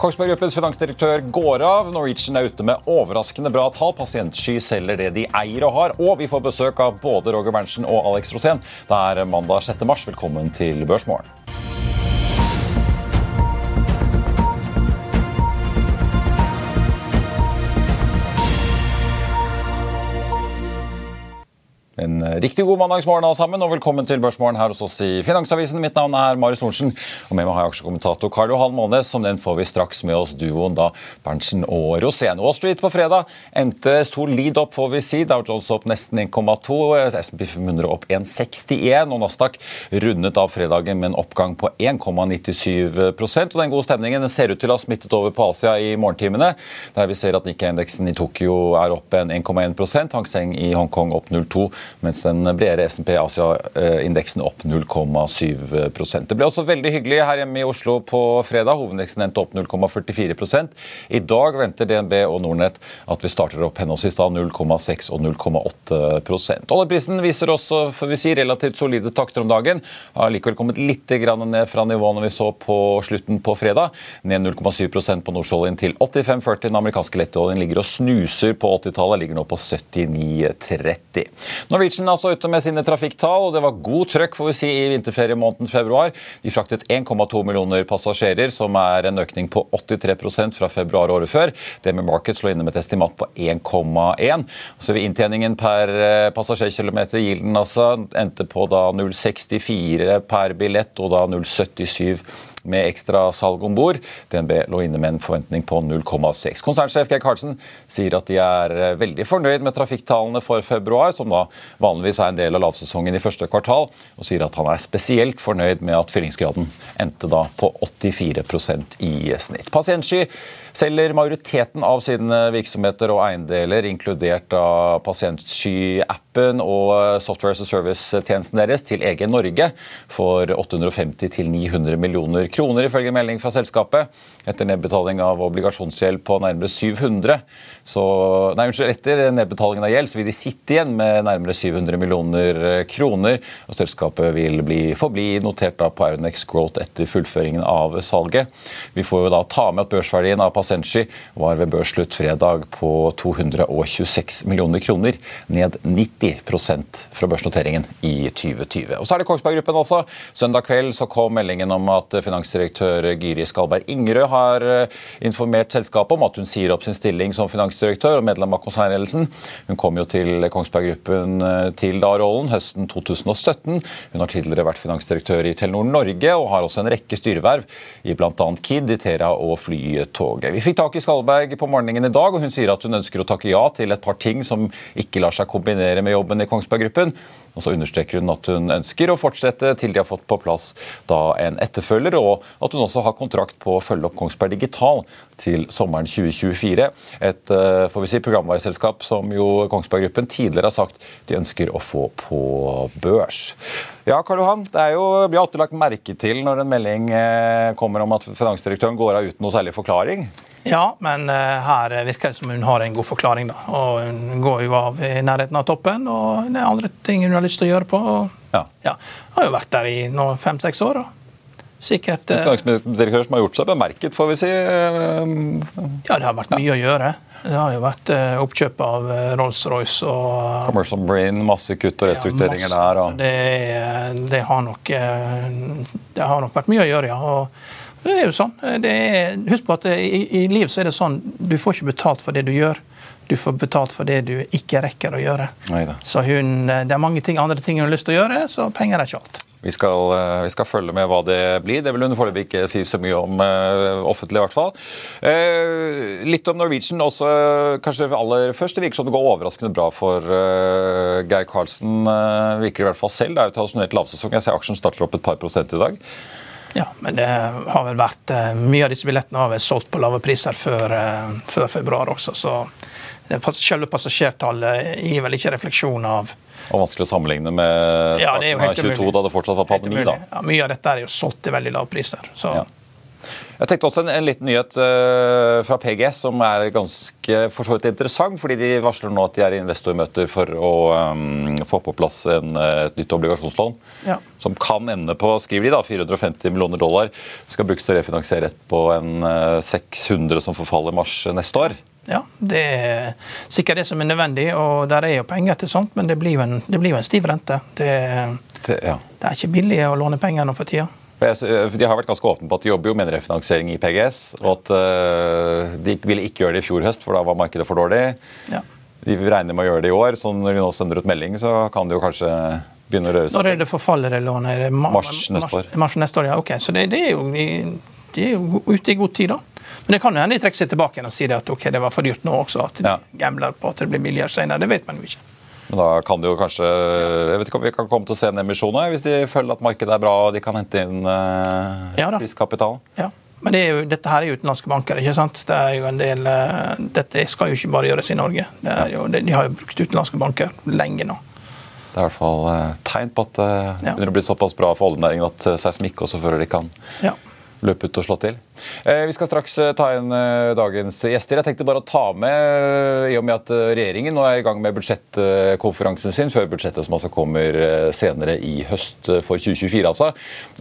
Kongsberg Gruppens finansdirektør går av. Norwegian er ute med overraskende bra tall. Pasientsky selger det de eier og har. Og vi får besøk av både Roger Berntsen og Alex Rosén. Det er mandag 6. mars. Velkommen til Børsmorgen. En riktig god mandagsmorgen alle sammen, og velkommen til Børsmorgen her hos oss i Finansavisen. Mitt navn er Marius Thorensen, og med meg har jeg aksjekommentator Karl Johan Månes. Som den får vi straks med oss duoen da Berntsen og Rosén. Wall Street på fredag endte solid opp, får vi si. Dow Jones opp nesten 1,2, SMP 500 opp 1,61, og Nasdaq rundet av fredagen med en oppgang på 1,97% og Den gode stemningen ser ut til å ha smittet over på Asia i morgentimene, der vi ser at Nikkei-indeksen i Tokyo er opp en 1,1% Hang Seng i Hongkong opp 0,2 mens den bredere SMP Asia-indeksen opp 0,7% Det ble også veldig hyggelig her hjemme i Oslo på fredag. Hovedindeksen endte opp 0,44% I dag venter DNB og Nordnett at vi starter opp henholdsvis 0,6 og 0,8% Oljeprisen viser også for vi si, relativt solide takter om dagen. Har likevel kommet litt ned fra nivåene vi så på slutten på fredag. Ned 0,7% på nordsjøoljen til 85,40. Den amerikanske lettoljen ligger og snuser på 80-tallet, ligger nå på 79,30. Norwegian er altså ute med sine trafikktall, og det var god trøkk får vi si, i vinterferiemåneden februar. De fraktet 1,2 millioner passasjerer, som er en økning på 83% fra februar året før. Det med Market lå inne med et estimat på 1,1. Så ved Inntjeningen per eh, passasjerkilometer, gilden altså, endte på da 0,64 per billett og da 0,77 med ekstra salg om bord. DNB lå inne med en forventning på 0,6. Konsernsjef Geir Karlsen sier at de er eh, veldig fornøyd med trafikktallene for februar, som da vanligvis er en del av lavsesongen i første kvartal, og sier at han er spesielt fornøyd med at fyllingsgraden endte da på 84% i snitt. Pasientsky selger majoriteten av sine virksomheter og eiendeler, inkludert av Pasientsky-appen og Software as a Service-tjenesten deres, til EG Norge for 850 900 millioner kroner, ifølge melding fra selskapet. Etter nedbetaling av obligasjonsgjeld på nærmere 700 så, nei, unnskyld, etter nedbetalingen av gjeld så vil de sitte igjen med nærmere 700 millioner kroner. og Selskapet vil bli, forbli notert da på Euronex Growth etter fullføringen av salget. Vi får jo da ta med at børsverdien av Pasenci var ved børsslutt fredag på 226 millioner kroner, ned 90% fra børsnoteringen i 2020. Og så er det Kongsberg Gruppen også. Søndag kveld så kom meldingen om at finansdirektør Giri Skalberg Ingerød har eh, informert selskapet om at hun sier opp sin stilling som finansdirektør og medlem av konsernledelsen. Hun kom jo til Kongsberg Gruppen eh, til da rollen høsten 2017. Hun har tidligere vært finansdirektør i Telenor Norge og har også en rekke styreverv i bl.a. Kid, Itera og Flytoget. Vi fikk tak i Skalberg på morgenen i dag, og hun sier at hun ønsker å takke ja til et par ting som ikke lar seg kombinere med jobben i Kongsberg Gruppen. Og så understreker hun at hun ønsker å fortsette til de har fått på plass da en etterfølger, og at hun også har kontrakt på å følge opp Kongsberg Digital til sommeren 2024. Et eh, får vi si, programvareselskap som jo Kongsberg Gruppen tidligere har sagt de ønsker å få på børs. Ja, Karl Johan, det er jo, blir alltid lagt merke til når en melding eh, kommer om at finansdirektøren går av uten noe særlig forklaring. Ja, men uh, her virker det som hun har en god forklaring. da. Og Hun går jo av i nærheten av toppen, og det er andre ting hun har lyst til å gjøre på. Ja. ja. Har jo vært der i fem-seks år. Og Sikkert. En finansdirektør som har gjort seg bemerket, får vi si. Ja, det har vært mye å gjøre. Det har jo vært oppkjøp av Rolls-Royce og Commercial Brain, masse kutt og restruktureringer ja, der. Og... Det, det, har nok, det har nok vært mye å gjøre, ja. Og det er jo sånn. Er, husk på at i, i liv så er det sånn du får ikke betalt for det du gjør. Du får betalt for det du ikke rekker å gjøre. Neida. Så hun, det er mange ting, andre ting hun har lyst til å gjøre, så penger er ikke alt. Vi skal, eh, vi skal, følge med hva det blir. Det vil hun foreløpig ikke si så mye om uh, offentlig, i hvert fall. Uh, litt om Norwegian også, kanskje aller først. Det virker som det går overraskende bra for Geir Karlsen. virker i hvert fall selv. Det er jo tradisjonelt lavsesong. Jeg ser aksjen starter opp et par prosent i dag. Ja, men det har vel vært Mye av disse billettene har vel solgt på lave priser før, før februar også, så selve passasjertallet gir vel ikke refleksjon av og vanskelig å sammenligne med ja, av er jo 22, da det fortsatt var pandemi. da. Ja, mye av dette er jo solgt til veldig lave priser. så... Ja. Jeg tenkte også en, en liten nyhet uh, fra PGS som er ganske for så vidt interessant. fordi De varsler nå at de er i investormøter for å um, få på plass en, eh, et nytt obligasjonslån. Ja. Som kan ende på skriver de da, 450 millioner dollar. Skal brukes til å refinansiere et på en uh, eh, 600 som forfaller mars neste år. Ja, det er sikkert det som er nødvendig, og der er jo penger til sånt, men det blir jo en, blir jo en stiv rente. Det, det, ja. det, er ikke billig å låne penger nå for tida. De har vært ganske åpne på at de jobber jo med en refinansiering i PGS, og at de ville ikke gjøre det i fjor høst, for da var markedet for dårlig. Ja. De regner med å gjøre det i år, så når de nå sender ut melding, så kan det jo kanskje begynne å røre seg. Når er det forfallet det lånet? Mars neste år. Mars neste år, ja. Ok, så det, det er jo det er jo ute i god tid, da. Men det kan jo hende de trekker seg tilbake igjen og sier at ok, det var for dyrt nå også. At de ja. gambler på at det blir billigere senere. Det vet man jo ikke. Men da kan det jo kanskje Jeg vet ikke om vi kan komme til å se en emisjon hvis de føler at markedet er bra og de kan hente inn uh, ja, riskkapital? Ja. Men det jo, dette her er jo utenlandske banker. ikke sant? Det er jo en del, uh, Dette skal jo ikke bare gjøres i Norge. Jo, de, de, har jo brukt utenlandske banker lenge nå. Det er i hvert fall uh, tegn på at det begynner å bli såpass bra for oljenæringen at seismikk også fører de kan ja løpe ut og slå til. Eh, vi skal straks eh, ta inn eh, dagens gjester. Jeg tenkte bare å ta med, i og med at regjeringen nå er i gang med budsjettkonferansen sin, før budsjettet som altså kommer senere i høst for 2024. altså.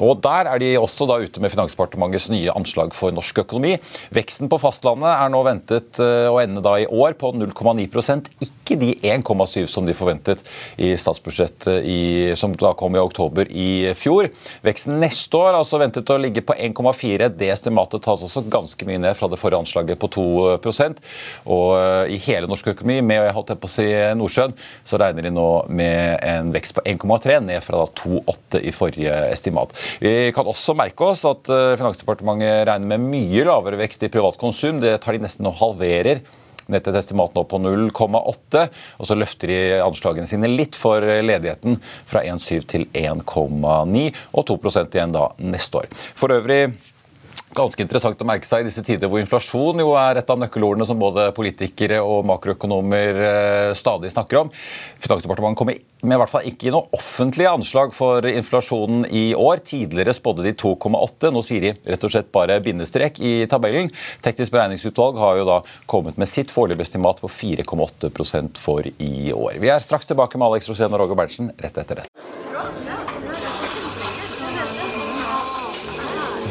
Og Der er de også da ute med Finansdepartementets nye anslag for norsk økonomi. Veksten på fastlandet er nå ventet å ende da i år på 0,9% ikke de 1,7 som de forventet i statsbudsjettet i, som da kom i oktober i fjor. Veksten neste år er altså ventet å ligge på 1,4 1,4. Det estimatet tas også ganske mye ned fra det forrige anslaget på 2 Og eh, i hele norsk økonomi, med jeg holdt på å si Nordsjøen, så regner de nå med en vekst på 1,3, ned fra 2,8 i forrige estimat. Vi kan også merke oss at eh, Finansdepartementet regner med mye lavere vekst i privat konsum. Det tar de nesten og halverer ned til et estimat nå på 0,8. Og så løfter de anslagene sine litt for ledigheten fra 1,7 til 1,9, og 2% igjen da neste år. For øvrig ganske interessant å merke seg i disse tider hvor inflasjon jo er et av nøkkelordene som både politikere og makroøkonomer eh, stadig snakker om. Finansdepartementet kommer med i hvert fall ikke i noe offentlige anslag for inflasjonen i år. Tidligere spådde de 2,8. Nå sier de rett og slett bare bindestrek i tabellen. Teknisk beregningsutvalg har jo da kommet med sitt foreløpige estimat på 4,8% for i år. Vi er straks tilbake med Alex Rosén og Roger Berntsen rett etter dette.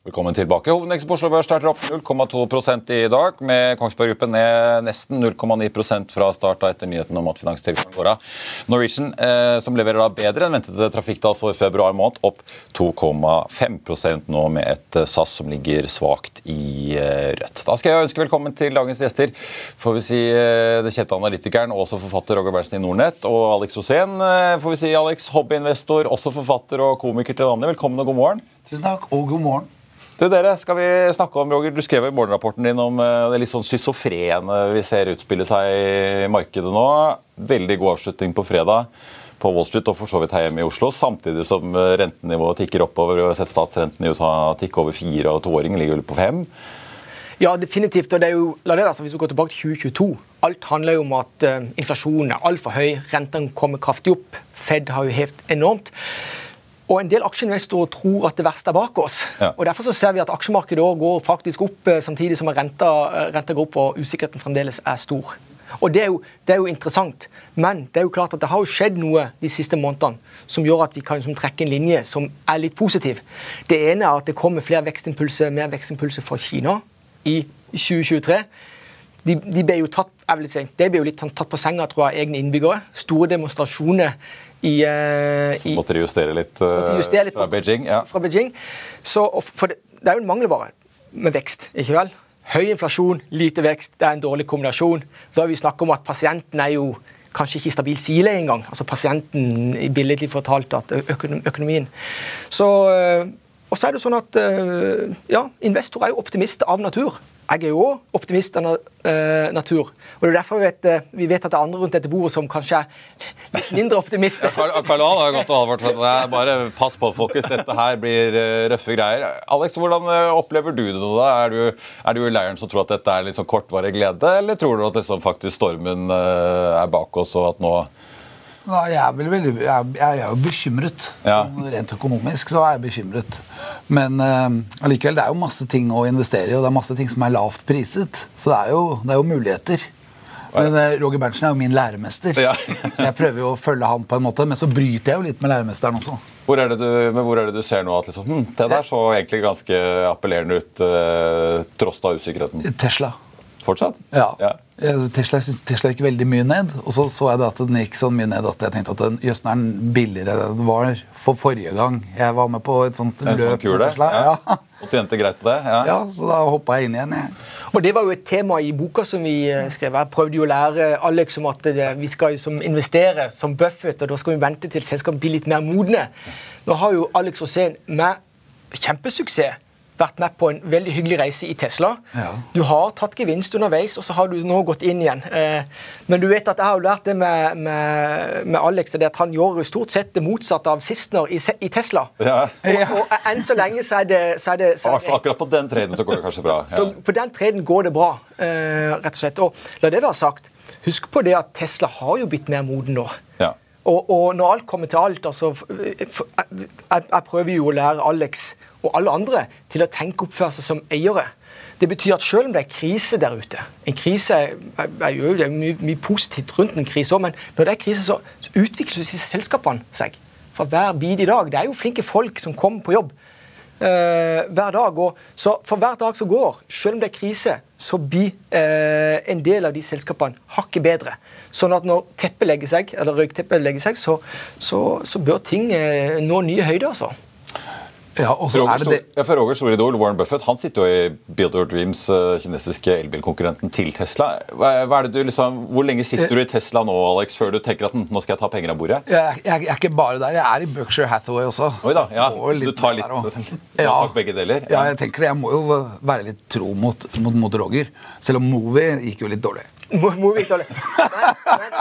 Velkommen tilbake. Hovedindeksen på Oslo Børs starter opp 0,2% i dag, med Kongsberg Gruppen ned nesten 0,9% fra start etter nyheten om at finanstilgangen går av. Norwegian, eh, som leverer da bedre enn ventede trafikktall for februar måned, opp 2,5% nå med et eh, SAS som ligger svakt i eh, rødt. Da skal jeg ønske velkommen til dagens gjester. Får vi si det kjente analytikeren og også forfatter Roger Berntsen i Nordnett, og Alex Rosén, får vi si Alex, hobbyinvestor, også forfatter og komiker til vanlig. Velkommen og god morgen. Tusen takk, og god morgen. Du, dere, skal vi snakke om, Roger, Du skrev i morgenrapporten din om eh, det litt sånn schizofrene vi ser utspille seg i markedet nå. Veldig god avslutning på fredag på Wall Street og for så vidt her hjemme i Oslo. Samtidig som eh, rentenivået tikker oppover. Vi har sett statsrenten i USA tikke over fire, og toåringen ligger vel på fem. Ja, definitivt. og det er jo, la det altså, Hvis vi går tilbake til 2022 Alt handler jo om at uh, inflasjonen er altfor høy, rentene kommer kraftig opp. Fed har jo hevet enormt. Og En del aksjeinvestorer tror at det verste er bak oss. Ja. og Derfor så ser vi at aksjemarkedet går faktisk opp eh, samtidig som renta, eh, renta går opp og usikkerheten fremdeles er stor. Og det er, jo, det er, jo, interessant, men det er jo klart at det har jo skjedd noe de siste månedene som gjør at vi kan liksom trekke en linje som er litt positiv. Det ene er at det kommer flere vekstimpulser, mer vekstimpulser fra Kina i 2023. De, de ble jo tatt, jeg vil si, det ble jo litt sånn tatt på senga tror jeg, egne innbyggere. Store demonstrasjoner i, uh, Så måtte de justere litt, uh, de justere litt fra Beijing. Ja. fra Beijing. Så, for det, det er jo en mangelvare med vekst, ikke vel? Høy inflasjon, lite vekst, det er en dårlig kombinasjon. Da har vi snakket om at pasienten er jo kanskje ikke i stabil sile engang. Altså pasienten, billedlig fortalt, at økonom, økonomien. Så, uh, og så er det sånn at ja, investorer er jo optimister av natur. Jeg er jo optimist av øh, natur. Og det er derfor vi vet, øh, vi vet at det er andre rundt dette bordet som kanskje er mindre optimister. Karl Karl har jo advart at det er bare pass på, folkens. Dette her blir eh, røffe greier. Alex, hvordan eh, opplever du det da? Er du, er du i leiren som tror at dette er litt sånn kortvarig glede, eller tror du at liksom faktisk stormen eh, er bak oss, og at nå Jeg, er vel veldig, jeg, jeg er jo bekymret. Ja. Sånn rent økonomisk så er jeg bekymret. Men uh, allikevel, det er jo masse ting å investere i, og det er masse ting som er lavt priset. Så det er jo, det er jo muligheter. Men uh, Roger Berntsen er jo min læremester, Ja. så jeg prøver jo å følge han på en måte. Men så bryter jeg jo litt med læremesteren også. hvor er, det du, men hvor er det du ser nå at liksom, hm, det der så egentlig ganske appellerende ut, uh, tross da usikkerheten? Tesla. Fortsatt? Ja. Ja. Tesla, jeg Tesla gikk veldig mye ned, og så så jeg det at den gikk så mye ned at jeg tenkte at den, jøss, er den billigere enn den var for forrige gang jeg var med på et sånt En sånn løp. Sånn kule? Tesla. Ja. Og tjente greit på det? Ja. ja, så da hoppa jeg inn igjen. Jeg. Og Det var jo et tema i boka som vi eh, skrev. Jeg prøvde jo å lære Alex om at vi skal jo som investere som Buffett, og da skal vi vente til selskapet blir litt mer modne. Nå har jo Alex Rosén med kjempesuksess vært med på en veldig hyggelig reise i Tesla. Ja. Du har tatt gevinst underveis, og så har du nå gått inn igjen. Eh, Men du vet at jeg har jo lært det med, med, med Alex, det at han gjør stort sett det motsatte av Sistner i, i Tesla. Ja. Og, og enn så lenge så er det, så er det, så er Akkurat på den treden så går det kanskje bra. så på den treden går det bra, eh, rett og slett. Og la det være sagt, husk på det at Tesla har jo blitt mer moden nå. Ja. Og, og når alt kommer til alt, altså jeg, jeg prøver jo å lære Alex og alle andre til å tenke oppføre seg som eiere. Det betyr at selv om det er krise der ute En krise jeg, jeg, det er mye, mye positivt rundt en krise òg, men når det er krise, så, så utvikler disse selskapene seg. For hver bit i dag. Det er jo flinke folk som kommer på jobb eh, hver dag. Og så for hver dag som går, selv om det er krise, så blir eh, en del av de selskapene hakket bedre. Sånn at når teppet legger seg, eller røykteppet legger seg, så, så, så bør ting eh, nå nye høyder. altså. Ja, og så Roger, er det det ja, for Roger Store Idol, Warren Buffett, han sitter jo i Build Your Dreams, eh, kinesiske elbilkonkurrenten til Tesla. Hva, hva er det du liksom, hvor lenge sitter du i Tesla nå, Alex, før du tenker at hm, nå skal jeg ta penger av bordet? jeg, jeg, jeg er ikke bare der, jeg er i Berkshire Hathaway også. Oi da, ja. Du litt tar litt der ja. begge deler? Ja, jeg tenker det. Jeg må jo være litt tro mot, mot, mot Roger. Selv om Movi gikk jo litt dårlig. Movie gikk dårlig. Nei, Men,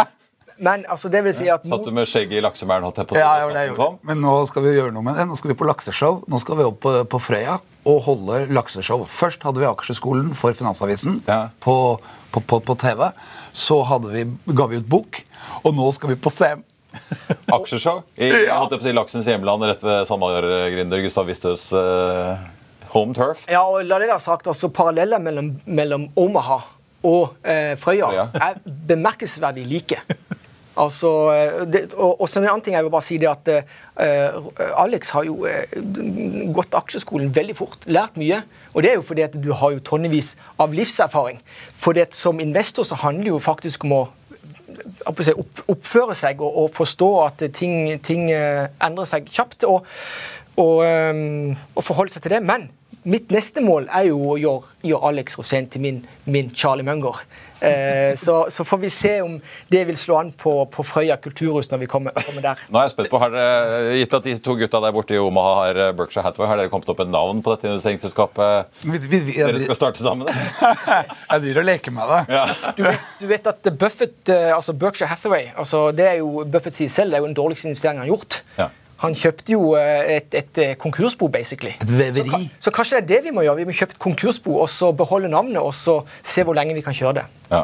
men, altså, det vil si at Satt du med skjegget i laksemæren? holdt jeg på å Ja, det, gjorde. Men nå skal vi gjøre noe med det. Nå skal vi på lakseshow. Nå skal vi opp på, på Frøya og holde lakseshow. Først hadde vi Akershusskolen for Finansavisen Ja. på, på, på, på TV. Så hadde vi, ga vi ut bok, og nå skal vi på CM. Aksjeshow? I, ja. holdt jeg på å si, Laksens hjemland rett ved SalMar-gründer Gustav Vistøs eh, Home turf. Ja, og la det være sagt, altså Paralleller mellom, mellom Omaha og eh, Frøya Frøya. er bemerkelsesverdig like. Altså, eh, det, og, og så en annen ting jeg vil bare si det at uh, Alex har jo uh, gått aksjeskolen veldig fort, lært mye. Og det er jo fordi at du har jo tonnevis av livserfaring. For det, som investor så handler jo faktisk om å oppføre seg og, og forstå at ting, ting endrer seg kjapt. Og, og, um, og forholde seg til det. Men mitt neste mål er jo å gjøre, gjøre Alex Rosén til min, min Charlie Munger. Eh, så, så får vi se om det vil slå an på, på Frøya kulturhus når vi kommer, kommer der. Nå er jeg spent på, har dere, Gitt at de to gutta der borte i Omaha har eh, Berkshire Hathaway, har dere kommet opp med navn på dette investeringsselskapet Vi, vi, vi, dere skal starte sammen? jeg driver og leker med det. Ja. Du vet, du vet at Buffett, eh, altså Berkshire Hathaway altså det er jo, Buffett sier selv det er jo den dårligste investeringen han har gjort. Ja. Han kjøpte jo eh, et, et eh, konkursbo, basically. Et veveri. Så, så kanskje det er det vi må gjøre. Vi må kjøpe et konkursbo og så beholde navnet og så se hvor lenge vi kan kjøre det. Ja.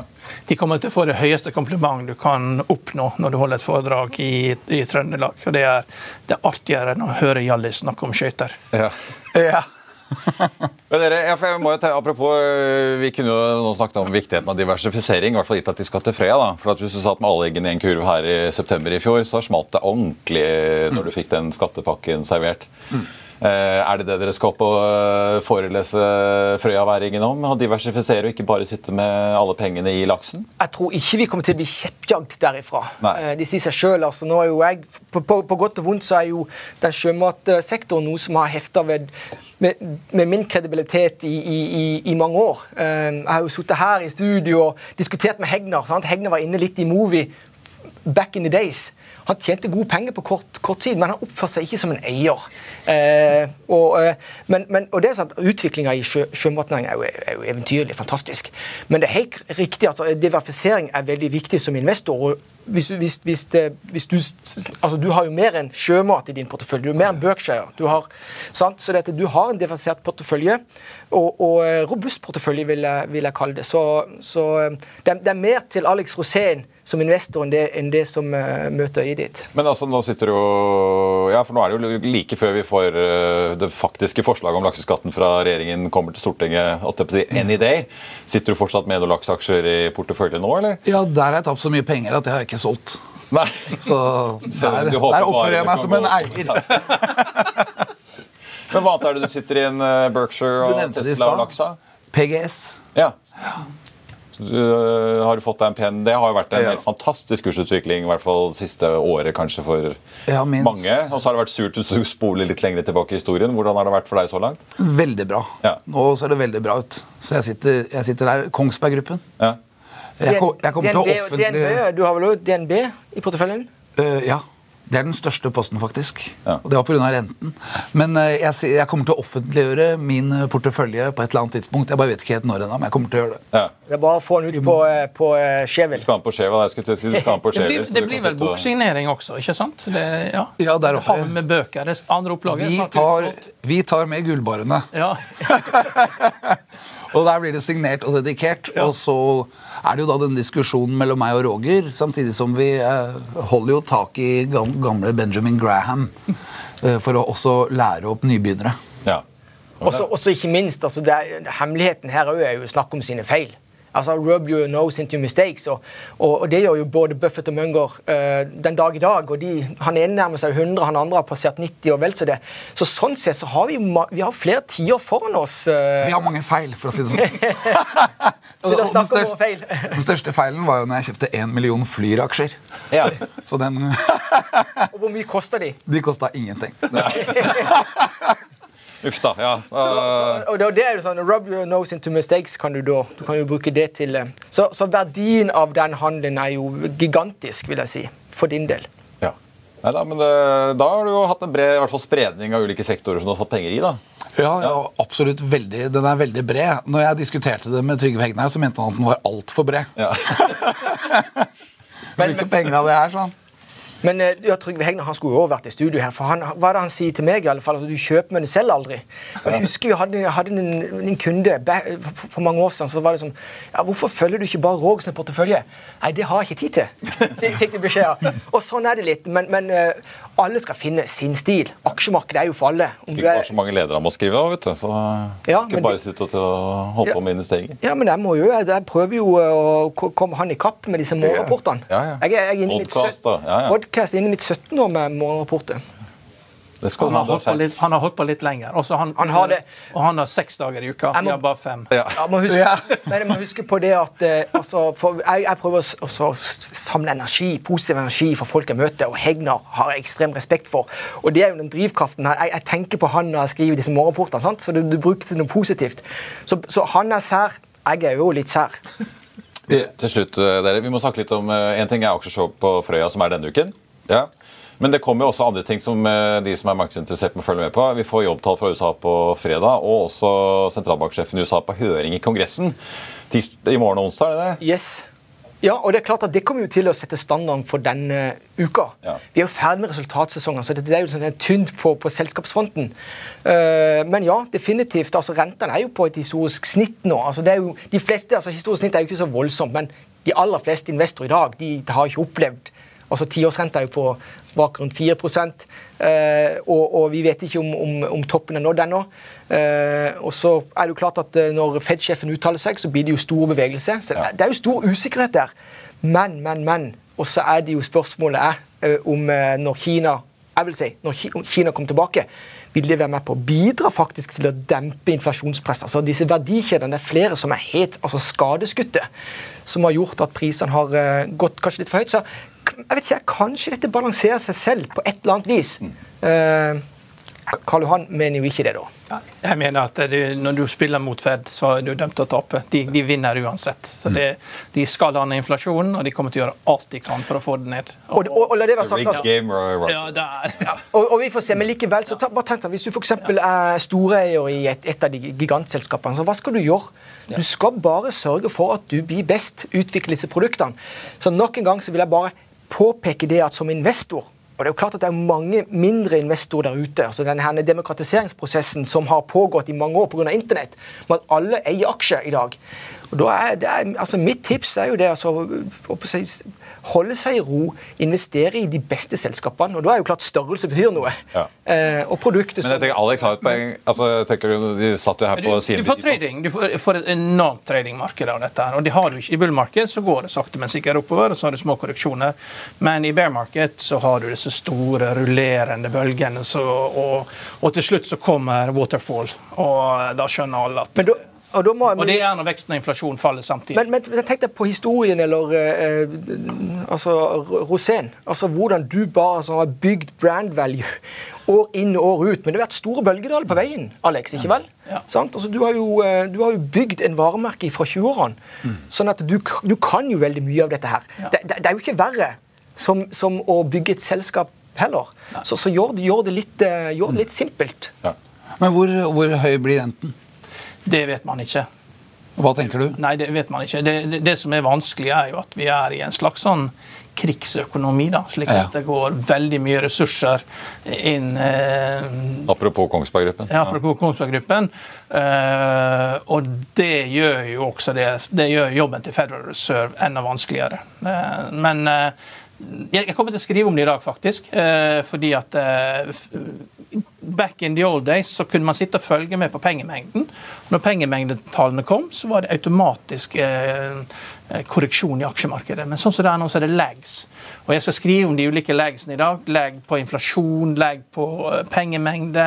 De kommer til å få det høyeste kompliment du kan oppnå når du holder et foredrag i, i Trøndelag. Og det er, det er artigere enn å høre Hjallis snakke om skøyter. Ja. Ja. Men dere, jeg må jo ta, apropos, øh, Vi kunne jo nå snakket om viktigheten av diversifisering, i hvert fall gitt at de skal til Frøya. da. For at Hvis du satt med alle eggene i en kurv her i september i fjor, så smalt det ordentlig når du fikk den skattepakken servert. Eh, er det det dere skal opp og øh, forelese frøyaværingen om? Å diversifisere og ikke bare sitte med alle pengene i laksen? Jeg tror ikke vi kommer til å bli kjeppjagd derifra. Nei. Eh, De sier seg selv, altså, nå er jo jeg, på, på, på godt og vondt så er jo den sjømatsektoren noe som har hefta ved med, med min kredibilitet i, i, i, i mange år. Eh, Jeg har jo sittet her i studio og diskutert med Hegnar. Sant? Hegnar var inne litt i Movie back in the days. Han tjente gode penger på kort, kort tid, men han oppførte seg ikke som en eier. Eh, og, eh, men, men, og det er sånn at Utviklinga i sjø, sjømatnæringen er, jo- er jo eventyrlig, fantastisk. Men det er helt riktig, altså, diversifisering er veldig viktig som investor. og hvis, hvis, hvis, det, hvis du, altså, du har jo mer enn sjømat i din portefølje. Du har mer enn Berkshire. Du har, sant? Så dette, du har en diversifisert portefølje, og, og eh, robust portefølje, vil jeg, vil jeg kalle det. Så, så eh, det, er- det er mer til Alex Rosén som investor enn det, enn det som eh, møter øyet ditt. Men altså, nå sitter jo Ja, for nå er det jo like før vi får øh, det faktiske forslaget om lakseskatten fra regjeringen kommer til Stortinget at jeg på å si, any day. Sitter du fortsatt med noen lakseaksjer i porteføljen nå, eller? ja, der har jeg tapt så mye penger at jeg har ikke solgt. Nei. Så der, der oppfører jeg meg som en eier. Men hva annet er det du sitter i en øh, Berkshire og Tesla og laksa? PGS. Ja. Du, øh, har du fått deg en pen Det har jo vært en Ja. helt fantastisk kursutvikling, i hvert fall siste året kanskje for Ja, mange. Og så har det vært surt hvis du spoler litt lenger tilbake i historien. Hvordan har det vært for deg så langt? Veldig bra. Ja. Nå ser det veldig bra ut. Så jeg sitter, jeg sitter der. Kongsberg Gruppen. Ja. Jeg, jeg kommer til å DNB, offentlig DNB, Du har vel også DNB i porteføljen? Uh, Ja. Det er den største posten, faktisk. Ja. Og det var pga. renten. Men øh, jeg, jeg kommer til å offentliggjøre min øh, portefølje på et eller annet tidspunkt. Jeg bare vet ikke helt når ennå, men jeg kommer til å gjøre det. ja. Det er bare å få den ut på, eh, på eh, Skjevel. Du skal ha den på Skjevel, Jeg skulle til å si du skal ha den på Det blir, det blir vel boksignering også, ikke sant? Det, ja. Ja, der oppe. Hav med bøker. Det andre opplaget Vi tar, vi tar med gullbarene. Ja. Og der blir det signert og dedikert. Og så er det jo da den diskusjonen mellom meg og Roger, samtidig som vi eh, holder jo tak i gamle Benjamin Graham eh, for å også lære opp nybegynnere. Ja. Også, også ikke minst, altså det er, Hemmeligheten her er jo å snakke om sine feil. Altså Rub your nose into mistakes. Og, og, og det gjør jo både Buffett og Munger uh, den dag i dag. og de, Han ene nærmer seg 100, han andre har passert 90 og vel så det. Så sånn sett så har vi, vi har flere tiår foran oss. Uh... Vi har mange feil, for å si det sånn. til å Og den våre feil. Den største feilen var jo når jeg kjøpte én million Flyr-aksjer. Ja. Så den Og hvor mye koster de? De kosta ingenting. Uff da. Ja. Uh, Og det, det er jo sånn, Rub your nose into mistakes kan du da. Du kan jo bruke det til eh, Så, så verdien av den handelen er jo gigantisk, vil jeg si. For din del. ja. Neida, men det, da har du jo hatt en bred i hvert fall spredning av ulike sektorer som du har fått penger i. da. Ja, ja, absolutt veldig. Den er veldig bred. Når jeg diskuterte det med Trygve Hegnar, så mente han at den var altfor bred. Ja. Hvilke penger av det her, sånn? Men eh, ja, Trygve Hegnar han skulle jo også vært i studio her. for han, Hva er det han sier til meg? i alle fall, at Du kjøper, men du selger aldri. Og Jeg husker vi hadde, hadde en, en kunde for, mange år siden. så var det sånn, ja, Hvorfor følger du ikke bare Roger sin portefølje? Nei, det har jeg ikke tid til. Fikk- Fikk de beskjed av. Og sånn er det litt. Men, men eh, Alle skal finne sin stil. Aksjemarkedet er jo for alle. Om ikke er, så mange ledere må skrive av, vet du. Så Ja, ikke bare sitte og og holde på med investeringer. ja, men jeg, må jo, jeg prøver jo å komme han i kapp med disse morgenrapportene. Ja, ja. Jeg, er- jeg er inne Podcast, mitt da. Ja, ja. podcast inne i mitt 17 år med morgenrapporter. Det skal Han har, holdt på litt, han har holdt på litt lenger. Også han, Han har det. Og han har seks dager i uka. Jeg må- har bare fem. Ja, må huske, men jeg må huske på det at eh, altså, for jeg, jeg prøver å også samle energi, positiv energi for folk jeg møter, og Hegnar har jeg ekstrem respekt for. Og det er jo den drivkraften her. Jeg, jeg tenker på han når jeg skriver disse morgenrapportene, så du, du bruker til noe positivt. Så, så han er sær. Jeg er jo litt sær. Til slutt, eh, dere, Vi må snakke litt om én En ting er aksjeshow på Frøya, som er denne uken. Ja. Men det kommer jo også andre ting som eh, de som er markedsinteressert må følge med på. Vi får jobbtall fra USA på fredag, og også sentralbanksjefen i USA på høring i Kongressen i morgen og onsdag. er det det? Yes. Ja, og det er klart at det kommer jo til å sette standarden for denne uka. Ja. Vi er jo ferdig med resultatsesongen, så det, det er jo sånn tynt på, på selskapsfronten. Uh, men ja, definitivt. altså Rentene er jo på et historisk snitt nå. altså det er jo, de fleste, altså Historisk snitt er jo ikke så voldsomt, men de aller fleste investorer i dag de, har ikke opplevd altså Tiårsrenta er jo på bak rundt 4 eh, og, og vi vet ikke om, om, om toppen er nådd ennå. Eh, og så er det jo klart at eh, Når Fed-sjefen uttaler seg, så blir det jo stor bevegelse. Så det, det er jo stor usikkerhet der. Men, men, men. Og så er det jo spørsmålet er eh, om eh, når Kina jeg vil si, når Kina kommer tilbake, vil det være med på å bidra faktisk til å dempe inflasjonspresset. Altså disse verdikjedene, Det er flere som er helt altså skadeskutte, som har gjort at prisene har gått kanskje litt for høyt. Så jeg vet ikke, kanskje dette balanserer seg selv på et eller annet vis. Eh, Karl Johan mener jo ikke det, da. Jeg mener at du, Når du spiller mot Fed, så er du dømt til å tape. De, de vinner uansett. Så det, De skal ha ned inflasjonen, og de kommer til å gjøre alt de kan for å få det ned. Og, og, og la det være sagt, altså, ja, der. Ja, og, og vi får se, men likevel, så ta, bare tenk deg, Hvis du eksempel er storeier i et, et av de gigantselskapene, så hva skal du gjøre? Du skal bare sørge for at du blir best, utvikle disse produktene. Så nok en gang så vil jeg bare påpeke det at som investor og det er jo klart at det er mange mindre investorer der ute. altså denne Demokratiseringsprosessen som har pågått i mange år pga. Internett, med at alle eier aksjer i dag. Og da er, det er, altså Mitt tips er jo det altså, å holde seg i ro, investere i de beste selskapene. Og da er jo klart størrelse betyr noe. Ja. Eh, og produktet Men jeg tenker Alex har et poeng. Altså, jeg tenker, De satt jo her du, på du får trading. Du får, får et enormt tradingmarked av dette. her, og de har du ikke I bullmarked så går det sakte, men sikkert oppover, og så har du små korreksjoner. Men i bear market så har du disse store, rullerende bølgene, så, og, og til slutt så kommer waterfall. Og da skjønner alle at Men da, og da må, Og det er når veksten og inflasjonen faller samtidig. Men, men, tenk deg på historien eller eh, altså Rosén. Altså hvordan du bare altså, har bygd brand value år inn og år ut. Men det har vært store bølgedaler på veien, Alex. ikke vel? Ja. Sant? Altså, du, har jo, eh, du har jo bygd en varemerke fra 20-årene. Sånn at du, du kan jo veldig mye av dette her. Ja. Det, det, det er jo ikke verre som, som å bygge et selskap heller. Så, så gjør, det- gjør, det litt, eh, gjør det litt simpelt. Men hvor, hvor høy blir renten? Det vet man ikke. Hva tenker du? Nei, det vet man ikke. Det, det, det som er vanskelig, er jo at vi er i en slags sånn krigsøkonomi. da, Slik Ja. at det går veldig mye ressurser inn eh, Apropos Kongsberg Gruppen. ja, apropos Kongsberg-gruppen. Eh, og det gjør jo også det, det gjør jobben til Federal Reserve enda vanskeligere. Eh, men eh, jeg kommer til å skrive om det i dag, faktisk. eh, fordi at eh, Back in the old days så kunne man sitte og følge med på pengemengden. Når pengemengdetallene kom, så var det automatisk eh, korreksjon i aksjemarkedet. Men sånn som det er nå, så er det lags. Og jeg skal skrive om de ulike lagsene i dag. Lag på inflasjon, lag på eh, pengemengde.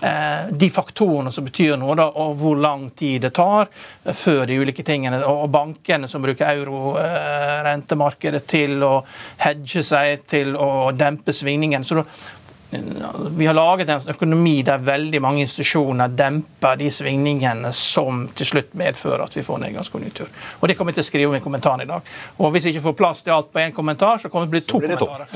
Eh, de faktorene som betyr noe, da, og hvor lang tid det tar eh, før de ulike tingene. Og bankene som bruker euro-rentemarkedet til å hedge seg, til å dempe svingningen. Så vi har laget en økonomi der veldig mange institusjoner demper de svingningene som til slutt medfører at vi får nedgangskonjunktur. Og Det kommer jeg til å skrive om i kommentaren i dag. Og Hvis jeg ikke får plass til alt på én kommentar, så kommer det til å bli to blir det to. kommentarer.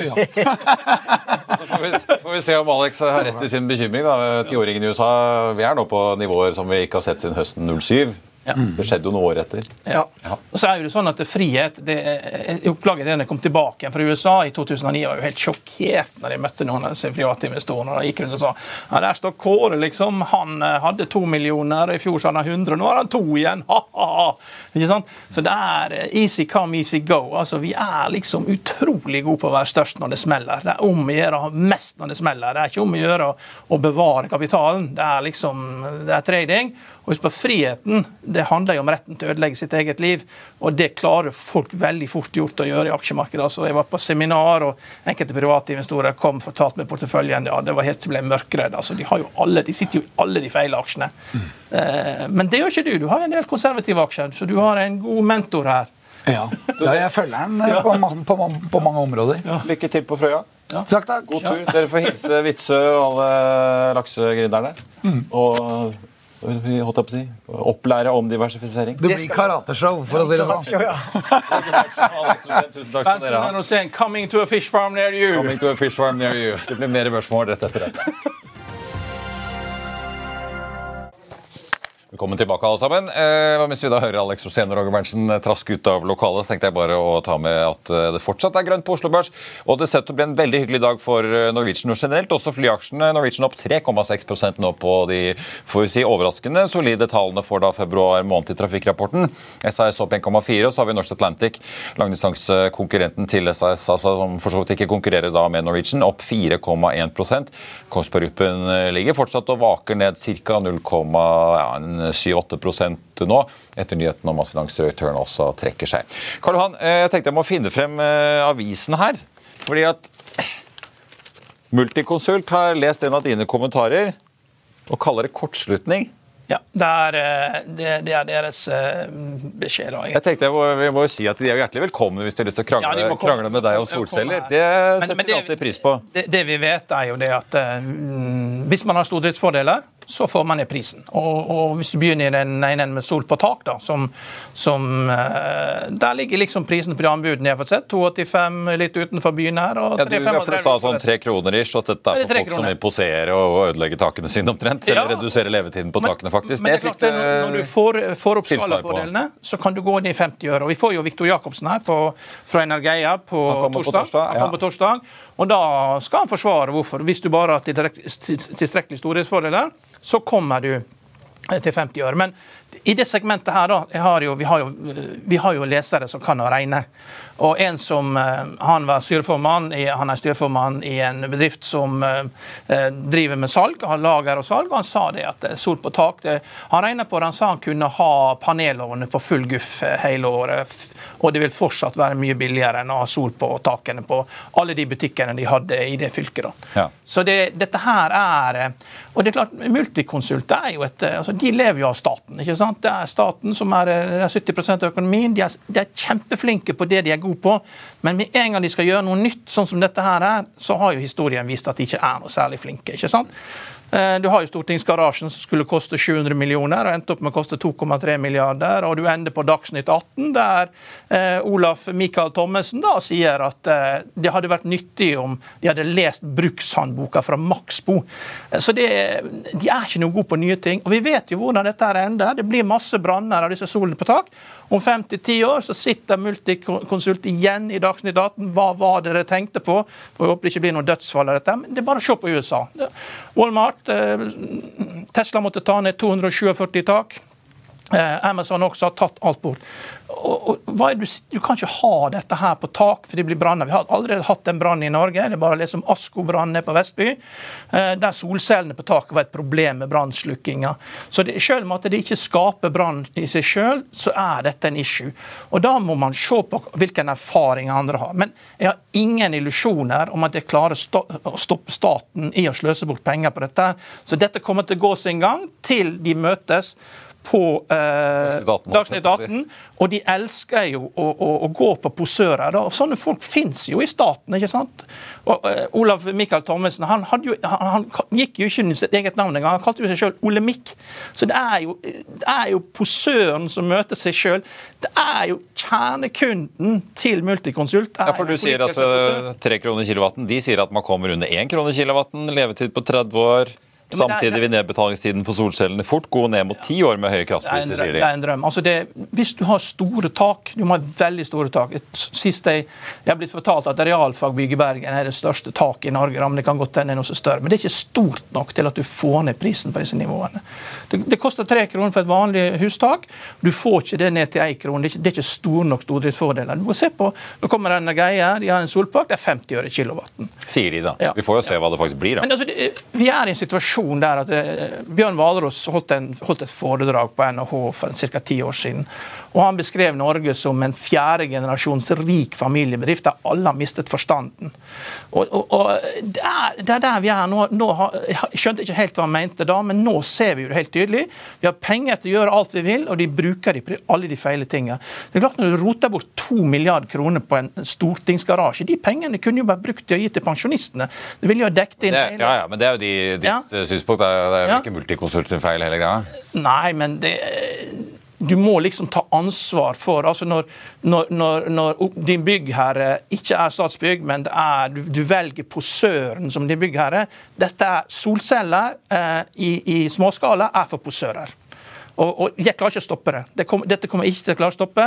Så får vi, får vi se om Alex har rett i sin bekymring. Tiåringen i USA vi er nå på nivåer som vi ikke har sett siden høsten 07. Det skjedde jo noen år etter. Ja. Ja. Og så er jo det sånn at frihet det, Jeg oppdaget det jeg kom tilbake fra USA i 2009. Jeg var jo helt sjokkert når jeg møtte noen av disse private investorene. Og gikk rundt og sa ja, der står Kåre, liksom. Han eh, hadde to millioner, i fjor så hadde han 100, nå har han to igjen. Ha-ha-ha. Ikke sant? Så det er eh, easy come, easy go. Altså, Vi er liksom utrolig gode på å være størst når det smeller. Det er om å gjøre å ha mest når det smeller. Det er ikke om å gjøre å bevare kapitalen. Det er liksom det er trading. Og husk på friheten. Det handler jo om retten til å ødelegge sitt eget liv. Og det klarer folk veldig fort gjort å gjøre i aksjemarkedet. Altså, jeg var på seminar, og enkelte private investorer kom og fortalte med porteføljen. Ja, det var helt ble mørkredd. Altså, de, har jo alle, de sitter jo i alle de feile aksjene. Eh, men det gjør ikke du. Du har en del konservative aksjer, så du har en god mentor her. Ja. ja, jeg følger den ja. på, på, på mange områder. Lykke til på Frøya. Takk, takk. God tur. Dere får hilse Vitsø og alle laksegrinderne. Og holdt jeg på å si, opplære om diversifisering. Det blir karateshow, for å si det sånn. Tusen takk skal dere ha. Coming to a fish farm near you. Coming to a fish farm near you. Det blir mer børsmål rett etter dette. Velkommen tilbake, alle sammen. Eh, mens vi da hører Alex Rosén og Roger Berntsen eh, traske ut av lokalet, så tenkte jeg bare å ta med at eh, det fortsatt er grønt på Oslo Børs. Og det ser ut til å bli en veldig hyggelig dag for eh, Norwegian og generelt. Også flyaksjene. Norwegian opp 3,6% nå på de får vi si, overraskende solide tallene for da februar måned i trafikkrapporten. SAS opp 1,4, og så har vi Norse Atlantic, langdistansekonkurrenten til SAS, altså, som for så vidt ikke konkurrerer da med Norwegian, opp 4,1 Kongsberg Gruppen ligger fortsatt og vaker ned ca. 0,7-8 nå, etter nyheten om at finansdirektøren også trekker seg. Karl Johan, eh, jeg tenkte jeg må finne frem eh, avisen her. fordi at Multiconsult har lest en av dine kommentarer og kaller det kortslutning. Ja, det er, eh, det, det er deres beskjed. da. Jeg tenkte vi må jo si at De er hjertelig velkomne hvis de har lyst til å krangle, Ja, krangle med deg om solceller. Det setter men men det- alltid pris på. Det, det vi vet, er jo det at mm, hvis man har stordriftsfordeler, så får man ned prisen. Og, og hvis du begynner i den ene med sol på tak, da, som, som eh, Der ligger liksom prisen på de anbudene jeg har fått sett. 2,85 litt utenfor byen her. og Ja, du, 3,35 for du sa sånn tre kroner ish, at dette Ja, er det for folk som kroner. vil posere og ødelegge takene sine omtrent. Ja. Eller redusere levetiden på takene, faktisk. Men det er klart, det, når, når du får, får opp skalafordelene, så kan du gå ned i 50 øre. Og Vi får jo Viktor Jacobsen her på, fra Energeia på torsdag. på torsdag. Han ja. kommer på torsdag. Og da skal han forsvare hvorfor. Hvis du bare har tilstrek- tilstrekkelig storhetsfordeler, så kommer du eh, til 50 øre. Men i det segmentet her, da, har jo, vi, har jo, vi har jo lesere som kan å regne. Og en som eh, Han var styreformann i, han er styreformann i en bedrift som eh, eh, driver med salg, har lager og salg, og han sa det at sol på tak det, Han regna på det, han sa han kunne ha panelårene på full guff hele året. Og det vil fortsatt være mye billigere enn å ha sol på takene på alle de butikkene de hadde i det fylket. da. Ja. Så det, dette her er Og det er klart, Multiconsult er jo et, altså de lever jo av staten. ikke sant? Det er staten som er, eh, er 70 av økonomien. De er, de er kjempeflinke på det de er gode på. Men med en gang de skal gjøre noe nytt, sånn som dette her er, så har jo historien vist at de ikke er noe særlig flinke. ikke sant? Eh, Du har jo Stortingsgarasjen som skulle koste 700 millioner, og endte opp med å koste 2,3 milliarder. Og du ender på Dagsnytt 18, der eh, Olaf Michael Thommessen da sier at eh, det hadde vært nyttig om de hadde lest brukshåndboka fra Maxbo. Eh, Så det, de er ikke noe gode på nye ting. Og vi vet jo hvordan dette her ender. Det blir masse branner av disse solene på tak. Om fem til ti år så sitter Multiconsult igjen i Dagsnytt 18. Hva var det dere tenkte på? For Jeg håper det ikke blir noen dødsfall av dette. Men det er bare å se på USA. Walmart, Tesla måtte ta ned 247 tak. Eh, Amazon også har tatt alt bort. Og, og, du, du kan ikke ha dette her på tak, for det blir branner. Vi har allerede hatt en brann i Norge. Det er bare liksom Asko-brannen på Vestby, eh, der solcellene på taket var et problem med brannslukkinga. Så det, selv om at det ikke skaper brann i seg sjøl, så er dette en issue. Og da må man se på hvilken erfaring andre har. Men jeg har ingen illusjoner om at jeg klarer å stoppe staten i å sløse bort penger på dette. Så dette kommer til å gå sin gang til de møtes på eh, Dagsnytt 18, Dagsnytt holdt jeg på å 18. Og de elsker jo å, å, å gå på posører. Da. Og sånne folk fins jo i staten. ikke sant? Og, eh, Olav Michael Thommessen han, han, gikk jo ikke under sitt eget navn engang. Han kalte jo seg sjøl Olemic. Så det er, jo, det er jo posøren som møter seg sjøl. Det er jo kjernekunden til Multiconsult. Ja, for du sier altså posør. tre kroner kilowatten. De sier at man kommer under én krone kilowatten. Levetid på 30 år. Samtidig vil nedbetalingstiden for solcellene fort gå ned mot ti år med høye er kraftpriser, sier de. Det er en drøm. Altså det, hvis du har store tak, du må ha veldig store tak. Sist jeg, jeg har blitt fortalt at realfagbygg i Bergen er det største taket i Norge, men det kan godt hende er noe er større. Men det er ikke stort nok til at du får ned prisen på disse nivåene. Det, det koster tre kroner for et vanlig hustak. Du får ikke det ned til én krone. Det er det er ikke store nok stordriftsfordeler. Du må se på, Nå kommer denne en greie, de har en solpark, det er 50 øre kilowatten. Sier de, da. Ja. Vi får jo se hva det faktisk blir, da. Men altså, vi er i en situasjon der at eh, Bjørn Hvalros holdt, holdt et foredrag på NHH for ca. ti år siden. Og Han beskrev Norge som en fjerde generasjons rik familiebedrift der alle har mistet forstanden. Og, og, og det, er, det er der vi er nå. nå har, jeg skjønte ikke helt hva han mente da, men nå ser vi jo det helt tydelig. Vi har penger til å gjøre alt vi vil, og de bruker de på alle de feile tingene. Det er klart Når du roter bort to milliarder kroner på en stortingsgarasje, de pengene kunne jo bare brukt til å gi til pensjonistene. Det ville jo dekket inn Det, ja, ja, men det er jo de, ditt eh, synspunkt. Det er, det er Ja. ikke Multiconsult sin feil, hele greia. Nei, men det du må liksom ta ansvar for altså Når, når, når, når din byggherre ikke er Statsbygg, men det er, du, du velger posøren som din byggherre Dette er solceller eh, i, i småskala er for posører. Og, og Jeg klarer ikke å stoppe det. det kom, dette kommer ikke til å klare å stoppe.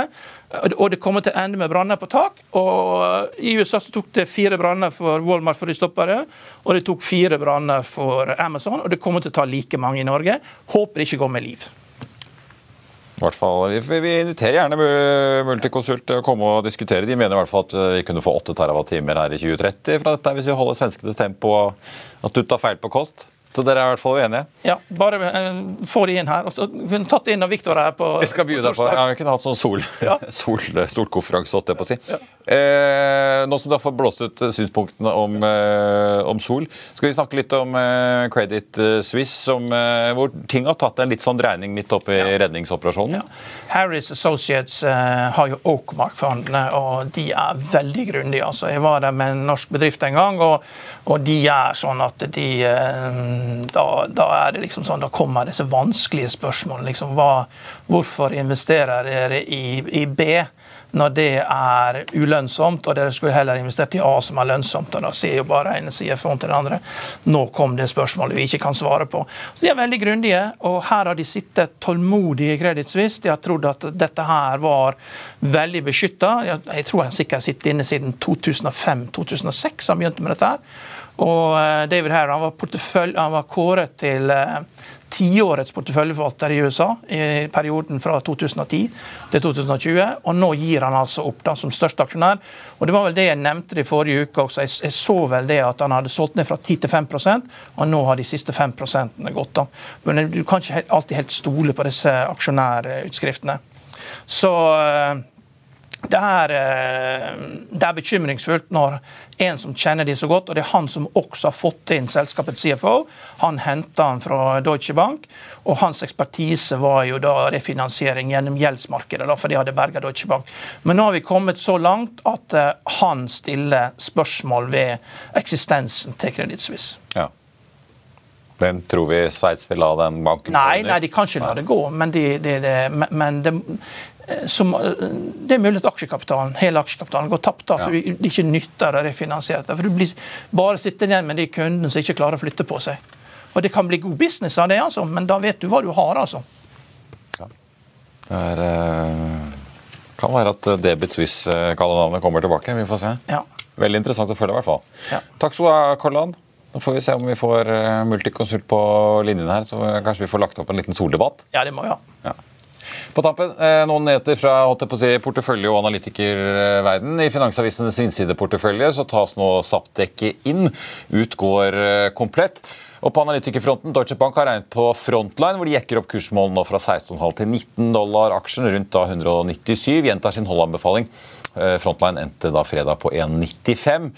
Og det- kommer til å ende med branner på tak. Og I USA så tok det fire branner for Walmart for de stoppa det. Og det tok fire branner for Amazon. Og det kommer til å ta like mange i Norge. Håper det ikke går med liv. I hvert fall, vi, vi inviterer gjerne Mu- Multiconsult til å komme og diskutere. De mener i hvert fall at eh, vi kunne få 8 TWh her i 2030 fra dette, hvis vi holder svenskenes tempo og at du tar feil på kost. Så dere er i hvert fall uenige? Ja, bare eh, få de inn her. Og så kunne tatt inn når Victor er på Vi skal by deg på Jeg ja, Vi kunne hatt sånn sol, sol, solkonferanse, holdt jeg på å si. Eh, nå som du har fått blåst ut synspunktene om, eh, om sol, skal vi snakke litt om eh, Credit Suisse, som, eh, hvor ting har tatt en litt sånn dreining midt oppi redningsoperasjonen. Ja. Harris Associates eh, har jo Oakmark-fondene, og de er veldig grundige. Altså, jeg var der med en norsk bedrift en gang, og, og de er sånn at de eh, da, da er det liksom sånn, da kommer disse vanskelige spørsmålene. Liksom, hva, hvorfor investerer dere i, i B? Når det er ulønnsomt, og dere skulle heller investert i A, som er lønnsomt. og Da ser jo bare ene side fra til den andre. Nå kom det spørsmålet vi ikke kan svare på. Så De er veldig grundige, og her har de sittet tålmodige i Credit Suisse. De har trodd at dette her var veldig beskytta. Jeg, tror han sikkert har sittet inne siden 2005-2006 han begynte med dette. her. Og eh, David Herr var, han var kåret til eh, tiårets porteføljeforvalter i USA i perioden fra 2010 til 2020. Og nå gir han altså opp da som største aksjonær. Og det var vel det jeg nevnte i forrige uke også. Jeg, så vel det at han hadde solgt ned fra 10 til 5 og nå har de siste 5 gått. da. Men du kan ikke alltid helt stole på disse aksjonærutskriftene. Så eh, det er, eh, det er bekymringsfullt når en som kjenner de så godt, og det er han som også har fått inn selskapets CFO, han henta han fra Deutsche Bank, og hans ekspertise var jo da refinansiering gjennom gjeldsmarkedet, da, for de hadde berga Deutsche Bank. Men nå har vi kommet så langt at eh, han stiller spørsmål ved eksistensen til Credit Suisse. Ja. Men tror vi Sveits vil la den banken gå Nei, nei, de kan ikke la det gå, men, de, de, de, men- som, eh, det er mulig at aksjekapitalen, hele aksjekapitalen går tapt. At Ja. du ikke nytter å refinansiere det. For du blir bare sittende igjen med de kundene som ikke klarer å flytte på seg. Og Det kan bli god business av det, altså, men da vet du hva du har. altså. Det er, eh, kan være at eh, Debit Swiss-kallenavnet kommer tilbake. Vi får se. Ja. Veldig interessant å følge, i hvert fall. Ja. Takk skal du ha, Kollan. Nå får vi se om vi får eh, Multiconsult på linjen her, så kanskje vi får lagt opp en liten soldebatt. Ja, det må vi ha. Ja. På tampen, eh, noen nyheter fra si, portefølje- og analytikerverden. I Finansavisens innsideportefølje så tas nå Zapdekket inn. Ut går eh, komplett. Og på analytikerfronten, Deutsche Bank har regnet på Frontline, hvor de jekker opp kursmålene fra 16,5 til 19 dollar aksjen, rundt da 197. Gjentar sin holdanbefaling. Eh, Frontline endte da fredag på 1,95.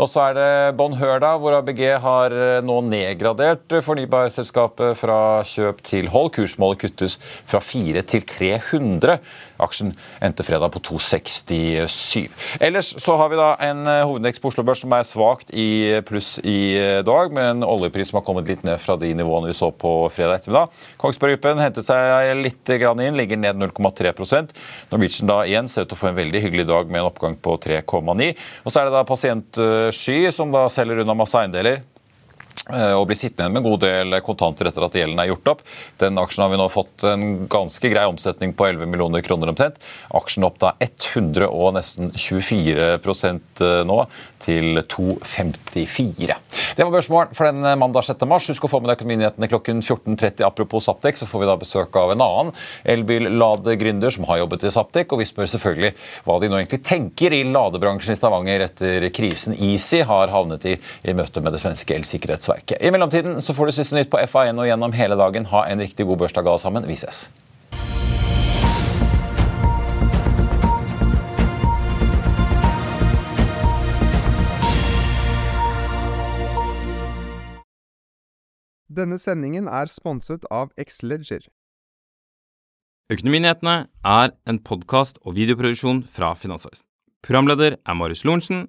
Og så er det Bonheur, da, hvor ABG har eh, nå nedgradert fornybarselskapet fra kjøp til hold. Kursmålet kuttes fra 4 til 300. Aksjen endte fredag på 267. Ellers så har vi da en eh, hovedindeks på Oslo Børs som er svakt i pluss i eh, dag, med en oljepris som har kommet litt ned fra de nivåene vi så på fredag ettermiddag. Kongsberg Gruppen hentet seg litt inn, ligger ned 0,3% Norwegian da igjen ser ut til å få en veldig hyggelig dag med en oppgang på 3,9. Og så er det da Pasientsky som da selger unna masse eiendeler. Eh, og blir sittende igjen med en god del kontanter etter at gjelden er gjort opp. Den aksjen har vi nå fått en ganske grei omsetning på 11 millioner kroner omtrent. Aksjen opp da 100 og nesten 24 eh, nå, til 2,54. Det var børsmålen for den mandag 6. mars. Husk å få med deg Økonominyhetene klokken 14.30. Apropos Saptek, så får vi da besøk av en annen elbil-ladegründer som har jobbet i Saptek, og vi spør selvfølgelig hva de nå egentlig tenker i ladebransjen i Stavanger etter krisen Easy har havnet i i møte med det svenske elsikkerhetsverket nettverket. I mellomtiden så får du siste nytt på FA1 og gjennom hele dagen. Ha en riktig god børsdag alle sammen. Vi ses. Denne sendingen er sponset av Xleger. Økonominyhetene er en podkast og videoproduksjon fra Finansavisen. Programleder er Marius Lorentzen.